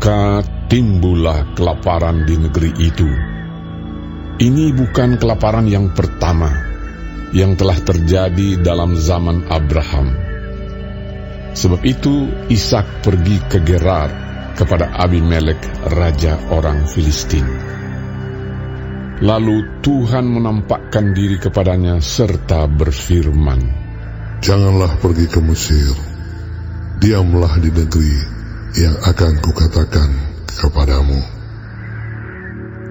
Maka timbullah kelaparan di negeri itu. Ini bukan kelaparan yang pertama yang telah terjadi dalam zaman Abraham. Sebab itu Ishak pergi ke Gerar kepada Abimelek, raja orang Filistin. Lalu Tuhan menampakkan diri kepadanya serta berfirman, Janganlah pergi ke Mesir, diamlah di negeri yang akan kukatakan kepadamu.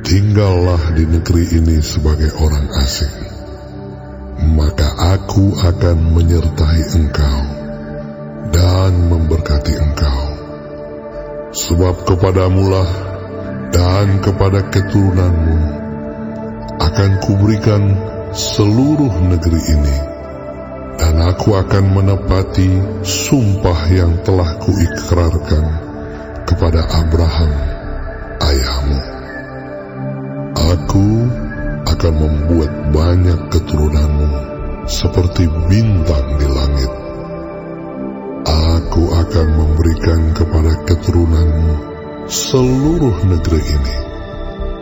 Tinggallah di negeri ini sebagai orang asing, maka aku akan menyertai engkau dan memberkati engkau. Sebab kepadamulah dan kepada keturunanmu akan kuberikan seluruh negeri ini, aku akan menepati sumpah yang telah kuikrarkan kepada Abraham, ayahmu. Aku akan membuat banyak keturunanmu seperti bintang di langit. Aku akan memberikan kepada keturunanmu seluruh negeri ini,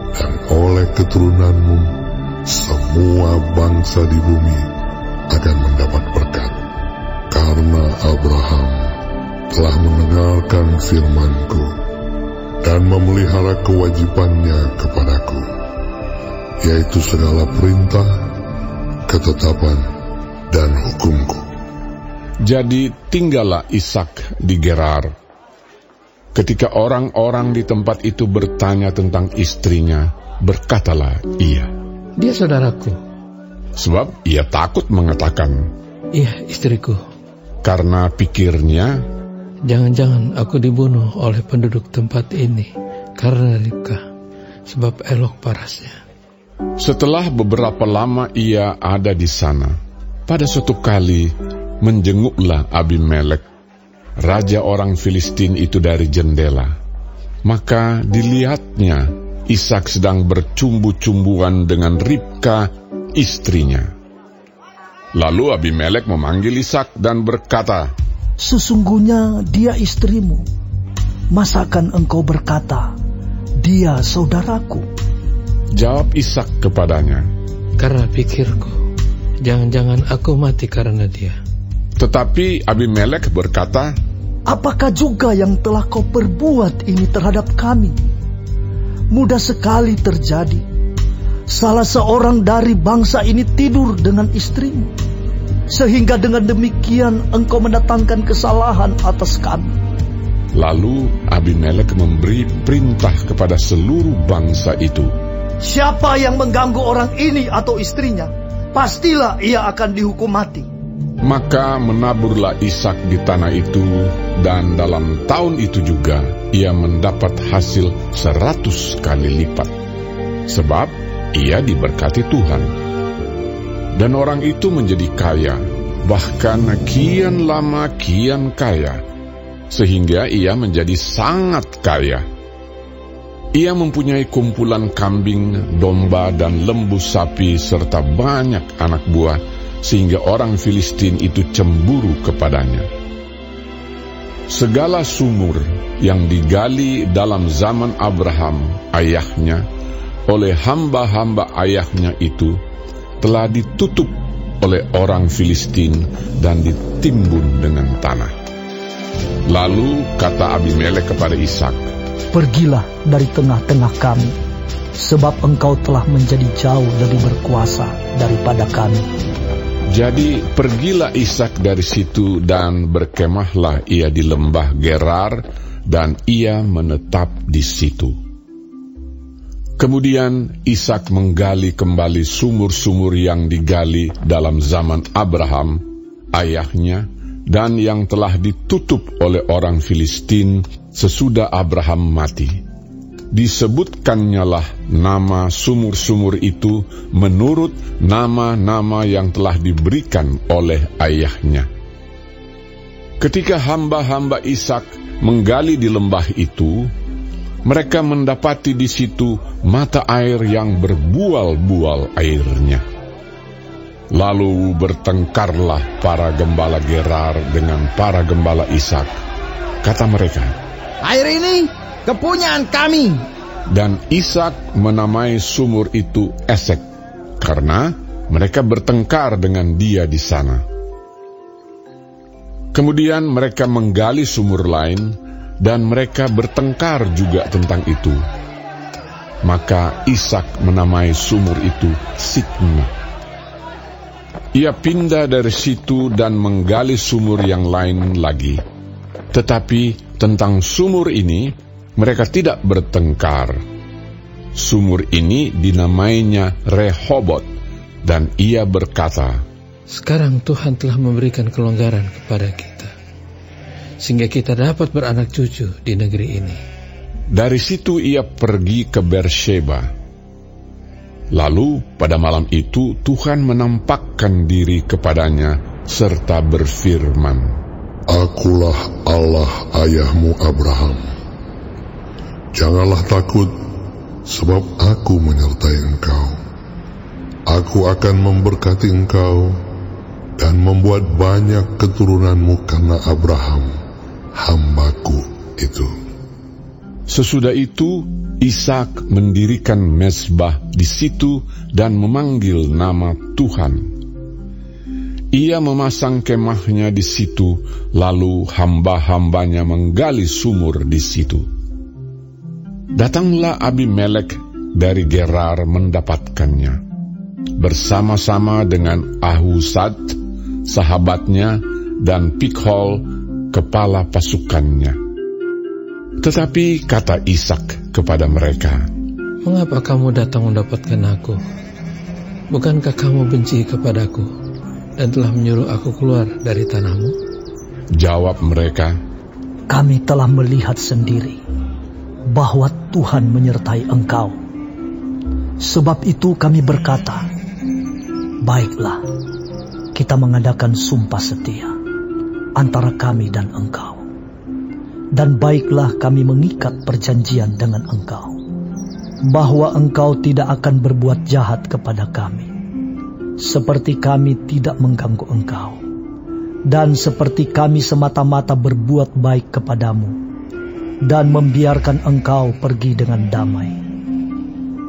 dan oleh keturunanmu semua bangsa di bumi akan mendapat berkat, karena Abraham telah mendengarkan firmanku dan memelihara kewajibannya kepadaku, yaitu segala perintah, ketetapan, dan hukumku. Jadi tinggallah Ishak di Gerar. Ketika orang-orang di tempat itu bertanya tentang istrinya, berkatalah ia. Dia saudaraku. Sebab ia takut mengatakan, Iya, istriku. karena pikirnya, Jangan-jangan aku dibunuh oleh penduduk tempat ini karena Ribka, sebab elok parasnya. setelah beberapa lama ia ada di sana, pada suatu kali menjenguklah Abimelek, raja orang Filistin itu dari jendela. Maka dilihatnya Ishak sedang bercumbu-cumbuan dengan Ribka, istrinya. Lalu Abimelek memanggil Ishak dan berkata, Sesungguhnya dia istrimu. Masakan engkau berkata, dia saudaraku? Jawab Ishak kepadanya, Karena pikirku, jangan-jangan aku mati karena dia. Tetapi Abimelek berkata, Apakah juga yang telah kau perbuat ini terhadap kami? Mudah sekali terjadi. Salah seorang dari bangsa ini tidur dengan istrimu. Sehingga dengan demikian engkau mendatangkan kesalahan atas kami. Lalu Abimelek memberi perintah kepada seluruh bangsa itu. Siapa yang mengganggu orang ini atau istrinya, pastilah ia akan dihukum mati. Maka menaburlah Ishak di tanah itu, dan dalam tahun itu juga ia mendapat hasil seratus kali lipat. Sebab ia diberkati Tuhan. Dan orang itu menjadi kaya, bahkan kian lama kian kaya, sehingga ia menjadi sangat kaya. Ia mempunyai kumpulan kambing, domba, dan lembu sapi, serta banyak anak buah, sehingga orang Filistin itu cemburu kepadanya. Segala sumur yang digali dalam zaman Abraham, ayahnya, oleh hamba-hamba ayahnya itu, telah ditutup oleh orang Filistin dan ditimbun dengan tanah. Lalu kata Abimelek kepada Ishak, Pergilah dari tengah-tengah kami, sebab engkau telah menjadi jauh lebih berkuasa daripada kami. Jadi pergilah Ishak dari situ dan berkemahlah ia di lembah Gerar dan ia menetap di situ. Kemudian Ishak menggali kembali sumur-sumur yang digali dalam zaman Abraham, ayahnya, dan yang telah ditutup oleh orang Filistin sesudah Abraham mati. Disebutkannya lah nama sumur-sumur itu menurut nama-nama yang telah diberikan oleh ayahnya. Ketika hamba-hamba Ishak menggali di lembah itu, mereka mendapati di situ mata air yang berbual-bual airnya. Lalu bertengkarlah para gembala Gerar dengan para gembala Ishak. Kata mereka, Air ini kepunyaan kami. Dan Ishak menamai sumur itu Esek, karena mereka bertengkar dengan dia di sana. Kemudian mereka menggali sumur lain, dan mereka bertengkar juga tentang itu. Maka Ishak menamai sumur itu Sikma. Ia pindah dari situ dan menggali sumur yang lain lagi. Tetapi tentang sumur ini, mereka tidak bertengkar. Sumur ini dinamainya Rehobot, dan ia berkata, Sekarang Tuhan telah memberikan kelonggaran kepada kita, sehingga kita dapat beranak cucu di negeri ini. Dari situ ia pergi ke Bersheba. Lalu pada malam itu Tuhan menampakkan diri kepadanya serta berfirman, Akulah Allah ayahmu Abraham. Janganlah takut, sebab aku menyertai engkau. Aku akan memberkati engkau dan membuat banyak keturunanmu karena Abraham, hambaku itu. Sesudah itu, Ishak mendirikan mesbah di situ dan memanggil nama Tuhan. Ia memasang kemahnya di situ, lalu hamba-hambanya menggali sumur di situ. Datanglah Abimelek dari Gerar mendapatkannya, bersama-sama dengan Ahusad, sahabatnya, dan Pikhol, kepala pasukannya. Tetapi kata Ishak kepada mereka, Mengapa kamu datang mendapatkan aku? Bukankah kamu benci kepadaku? dan telah menyuruh aku keluar dari tanahmu? Jawab mereka, Kami telah melihat sendiri bahwa Tuhan menyertai engkau. Sebab itu kami berkata, Baiklah, kita mengadakan sumpah setia antara kami dan engkau. Dan baiklah kami mengikat perjanjian dengan engkau, bahwa engkau tidak akan berbuat jahat kepada kami seperti kami tidak mengganggu engkau, dan seperti kami semata-mata berbuat baik kepadamu, dan membiarkan engkau pergi dengan damai.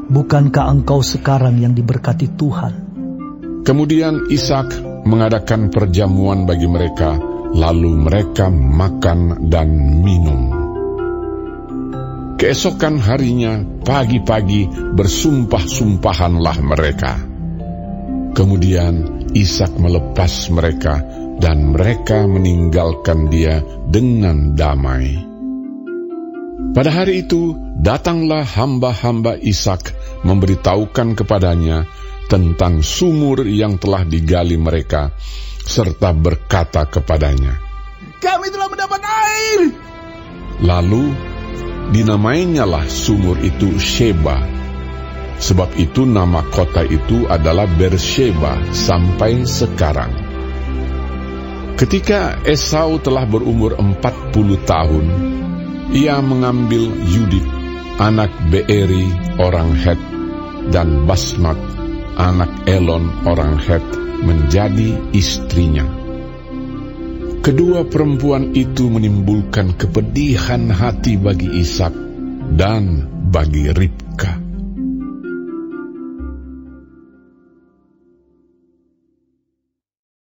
Bukankah engkau sekarang yang diberkati Tuhan? Kemudian Ishak mengadakan perjamuan bagi mereka, lalu mereka makan dan minum. Keesokan harinya, pagi-pagi bersumpah-sumpahanlah mereka. Kemudian Ishak melepas mereka dan mereka meninggalkan dia dengan damai. Pada hari itu datanglah hamba-hamba Ishak memberitahukan kepadanya tentang sumur yang telah digali mereka serta berkata kepadanya, Kami telah mendapat air. Lalu dinamainyalah sumur itu Sheba Sebab itu nama kota itu adalah Bersheba sampai sekarang. Ketika Esau telah berumur 40 tahun, ia mengambil Yudit, anak Beeri orang Het, dan Basmat, anak Elon orang Het, menjadi istrinya. Kedua perempuan itu menimbulkan kepedihan hati bagi Ishak dan bagi Ribka.